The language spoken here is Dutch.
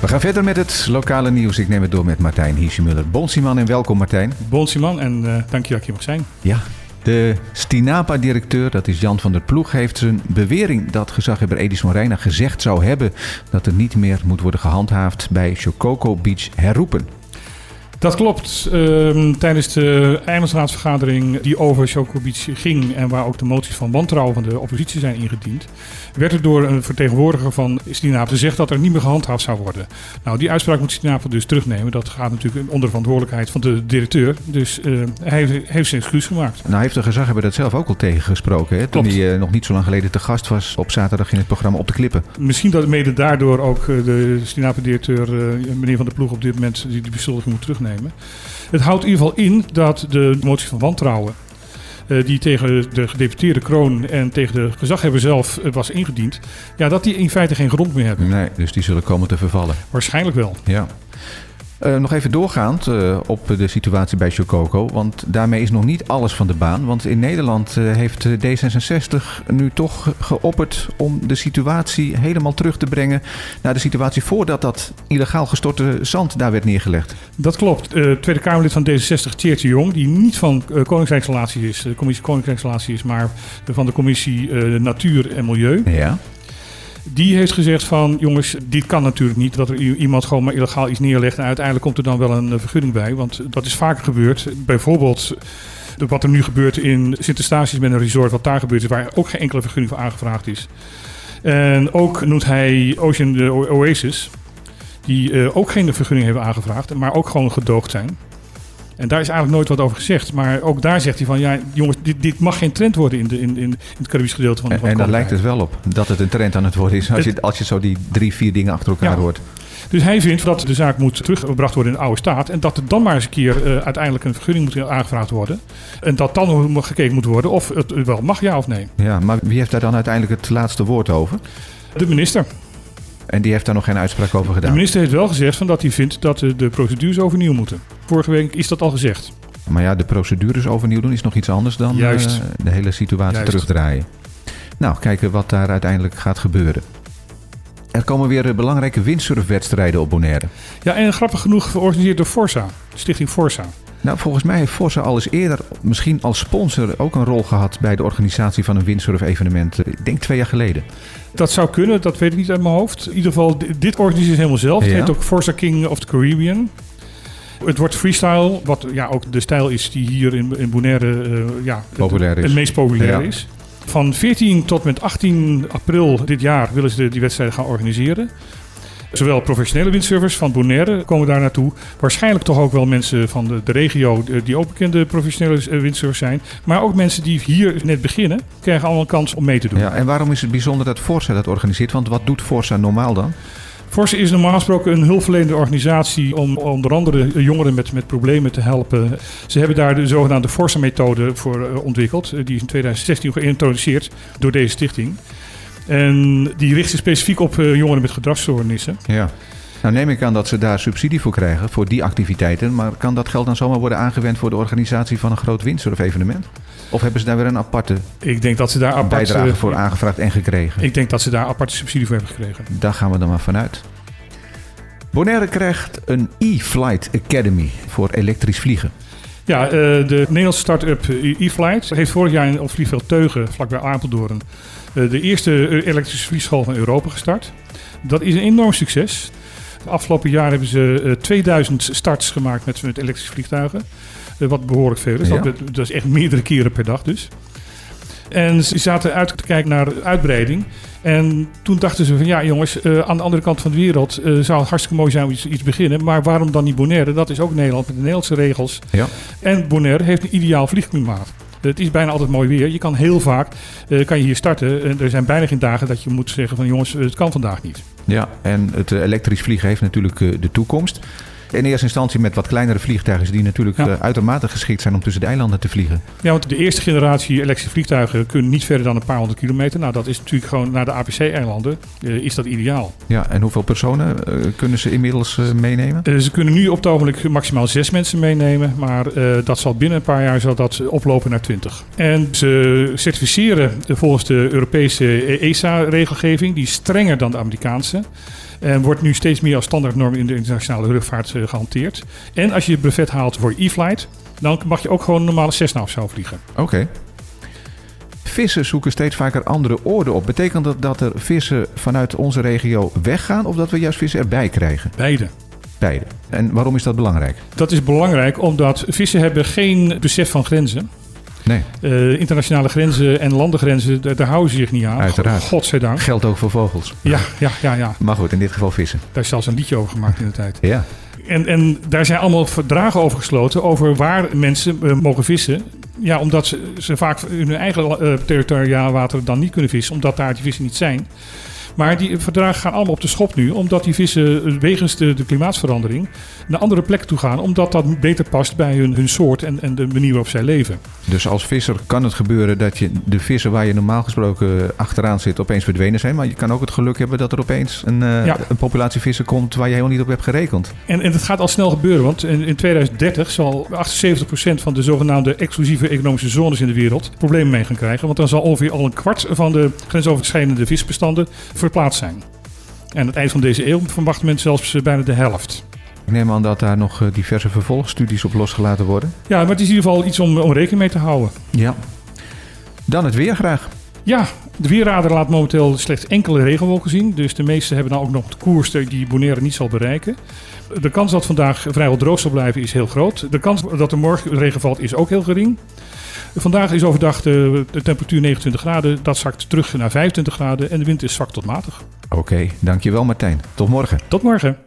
We gaan verder met het lokale nieuws. Ik neem het door met Martijn Hiesemuller. Bonsiman en welkom Martijn. Bonsiman en uh, dank je dat ik hier mag zijn. Ja, de Stinapa-directeur, dat is Jan van der Ploeg, heeft zijn bewering dat gezaghebber Edison Reina gezegd zou hebben dat er niet meer moet worden gehandhaafd bij Chococo Beach herroepen. Dat klopt. Uh, tijdens de eilandsraadsvergadering die over Chocobic ging en waar ook de moties van wantrouwen van de oppositie zijn ingediend, werd er door een vertegenwoordiger van Stinapel gezegd dat er niet meer gehandhaafd zou worden. Nou, die uitspraak moet Stinapel dus terugnemen. Dat gaat natuurlijk onder verantwoordelijkheid van de directeur. Dus uh, hij heeft, heeft, zijn excuus gemaakt. Nou heeft de gezaghebber dat zelf ook al tegengesproken. Hè? Toen hij uh, nog niet zo lang geleden te gast was op zaterdag in het programma Op de Klippen. Misschien dat mede daardoor ook eh, de Stinapel-directeur, meneer Van der Ploeg, op dit moment die, die beschuldiging moet terugnemen. Het houdt in ieder geval in dat de motie van wantrouwen uh, die tegen de gedeputeerde kroon en tegen de gezaghebber zelf uh, was ingediend, ja, dat die in feite geen grond meer hebben. Nee, dus die zullen komen te vervallen. Waarschijnlijk wel. Ja. Uh, nog even doorgaand uh, op de situatie bij Chococo. Want daarmee is nog niet alles van de baan. Want in Nederland uh, heeft D66 nu toch geopperd om de situatie helemaal terug te brengen naar de situatie voordat dat illegaal gestorte zand daar werd neergelegd. Dat klopt. Tweede Kamerlid van D66, Tjeertje Jong, die niet van Koningsrijksrelatie is, de commissie Koningsrijksrelatie is, maar van de commissie Natuur en Milieu. Ja. Die heeft gezegd van, jongens, dit kan natuurlijk niet. Dat er iemand gewoon maar illegaal iets neerlegt en uiteindelijk komt er dan wel een vergunning bij. Want dat is vaker gebeurd. Bijvoorbeeld wat er nu gebeurt in Sint-Eustatius met een resort, wat daar gebeurt is, waar ook geen enkele vergunning voor aangevraagd is. En ook noemt hij Ocean Oasis, die uh, ook geen vergunning hebben aangevraagd, maar ook gewoon gedoogd zijn. En daar is eigenlijk nooit wat over gezegd. Maar ook daar zegt hij van, ja jongens, dit, dit mag geen trend worden in, de, in, in het Caribisch gedeelte van, en, van En daar lijkt het wel op, dat het een trend aan het worden is. Als, het, je, als je zo die drie, vier dingen achter elkaar ja. hoort. Dus hij vindt dat de zaak moet teruggebracht worden in de oude staat. En dat er dan maar eens een keer uh, uiteindelijk een vergunning moet aangevraagd worden. En dat dan gekeken moet worden of het wel mag, ja of nee. Ja, maar wie heeft daar dan uiteindelijk het laatste woord over? De minister. En die heeft daar nog geen uitspraak over gedaan? De minister heeft wel gezegd van dat hij vindt dat de procedures overnieuw moeten. Vorige week is dat al gezegd. Maar ja, de procedures overnieuw doen is nog iets anders dan uh, de hele situatie Juist. terugdraaien. Nou, kijken wat daar uiteindelijk gaat gebeuren. Er komen weer belangrijke windsurfwedstrijden op Bonaire. Ja, en grappig genoeg georganiseerd door Forza, Stichting Forza. Nou, volgens mij heeft Forza al eens eerder, misschien als sponsor, ook een rol gehad bij de organisatie van een windsurf-evenement. Ik denk twee jaar geleden. Dat zou kunnen, dat weet ik niet uit mijn hoofd. In ieder geval, dit organiseert helemaal zelf. Het Ja. heet ook Forza King of the Caribbean. Het wordt freestyle, wat ja, ook de stijl is die hier in, in Bonaire uh, ja, Populair het, is. het meest populair Ja. is. Van 14 tot met 18 april dit jaar willen ze die wedstrijden gaan organiseren. Zowel professionele windsurfers van Bonaire komen daar naartoe. Waarschijnlijk toch ook wel mensen van de, de regio eh, die ook bekende professionele eh, windsurfers zijn. Maar ook mensen die hier net beginnen, krijgen allemaal een kans om mee te doen. Ja, en waarom is het bijzonder dat Forza dat organiseert? Want wat doet Forza normaal dan? Force is normaal gesproken een hulpverlenende organisatie om onder andere jongeren met, met problemen te helpen. Ze hebben daar de zogenaamde Forza-methode voor uh, ontwikkeld. Uh, die is in 2016 geïntroduceerd door deze stichting. En die richt zich specifiek op uh, jongeren met gedragsstoornissen. Ja. Nou neem ik aan dat ze daar subsidie voor krijgen, voor die activiteiten. Maar kan dat geld dan zomaar worden aangewend voor de organisatie van een groot windsurf-evenement? Of hebben ze daar weer een aparte Ik denk dat ze daar apart, bijdrage voor aangevraagd en gekregen? Ik denk dat ze daar aparte subsidie voor hebben gekregen. Daar gaan we dan maar vanuit. Bonaire krijgt een e-flight academy voor elektrisch vliegen. Ja, uh, de Nederlandse start-up e-flight heeft vorig jaar in vliegveld Teugen, vlakbij Apeldoorn, uh, de eerste elektrische vliegschool van Europa gestart. Dat is een enorm succes. Afgelopen jaar hebben ze uh, 2000 starts gemaakt met, met elektrische vliegtuigen. Uh, wat behoorlijk veel is. Ja. Dat, dat is echt meerdere keren per dag dus. En ze zaten uit te kijken naar uitbreiding. En toen dachten ze van ja jongens, uh, aan de andere kant van de wereld uh, zou het hartstikke mooi zijn om iets, iets beginnen. Maar waarom dan niet Bonaire? Dat is ook Nederland met de Nederlandse regels. Ja. En Bonaire heeft een ideaal vliegklimaat. Het is bijna altijd mooi weer. Je kan heel vaak uh, kan je hier starten. En er zijn bijna geen dagen dat je moet zeggen van jongens, het kan vandaag niet. Ja, en het elektrisch vliegen heeft natuurlijk de toekomst. In eerste instantie met wat kleinere vliegtuigen die natuurlijk Ja. eh, uitermate geschikt zijn om tussen de eilanden te vliegen. Ja, want de eerste generatie elektrische vliegtuigen kunnen niet verder dan een paar honderd kilometer. Nou, dat is natuurlijk gewoon naar de APC-eilanden eh, is dat ideaal. Ja, en hoeveel personen eh, kunnen ze inmiddels meenemen? Ze kunnen nu op het ogenblik maximaal zes mensen meenemen, maar dat zal binnen een paar jaar zal dat oplopen naar twintig. En ze certificeren volgens de Europese ESA-regelgeving, die is strenger dan de Amerikaanse. En wordt nu steeds meer als standaardnorm in de internationale luchtvaart eh, gehanteerd. En als je je brevet haalt voor e-flight, dan mag je ook gewoon een normale Cessna of zo vliegen. Oké. Vissen zoeken steeds vaker andere oorden op. Betekent dat dat er vissen vanuit onze regio weggaan of dat we juist vissen erbij krijgen? Beide. Beide. En waarom is dat belangrijk? Dat is belangrijk omdat vissen hebben geen besef van grenzen. Nee, Eh, internationale grenzen en landengrenzen, daar, daar houden ze zich niet aan. Uiteraard. Godzijdank. geldt ook voor vogels. Ja, ja, ja, ja. Maar goed, in dit geval vissen. Daar is zelfs een liedje over gemaakt in de tijd. Ja. En, en daar zijn allemaal verdragen over gesloten over waar mensen eh, mogen vissen. Ja, omdat ze, ze vaak in hun eigen eh, territoriaal water dan niet kunnen vissen, omdat daar die vissen niet zijn. Maar die verdragen gaan allemaal op de schop nu, omdat die vissen eh, wegens de, de klimaatsverandering naar andere plekken toe gaan, omdat dat beter past bij hun, hun soort en, en de manier waarop zij leven. Dus als visser kan het gebeuren dat je de vissen waar je normaal gesproken achteraan zit opeens verdwenen zijn. Maar je kan ook het geluk hebben dat er opeens een, eh, Ja. een populatie vissen komt waar je helemaal niet op hebt gerekend. En, en het gaat al snel gebeuren, want in, in 2030 zal 78% van de zogenaamde exclusieve economische zones in de wereld problemen mee gaan krijgen. Want dan zal ongeveer al een kwart van de grensoverschrijdende visbestanden verplaatst zijn. En aan het eind van deze eeuw verwacht men zelfs eh, bijna de helft. Ik neem aan dat daar nog eh, diverse vervolgstudies op losgelaten worden. Ja, maar het is in ieder geval iets om, om rekening mee te houden. Ja. Dan het weer graag. Ja, de weerradar laat momenteel slechts enkele regenwolken zien. Dus de meeste hebben dan ook nog de koers die Bonaire niet zal bereiken. De kans dat vandaag vrijwel droog zal blijven is heel groot. De kans dat er morgen regen valt is ook heel gering. Vandaag is overdag de, de temperatuur 29 graden. Dat zakt terug naar 25 graden en de wind is zwak tot matig. Oké, dankjewel Martijn. Tot morgen. Tot morgen.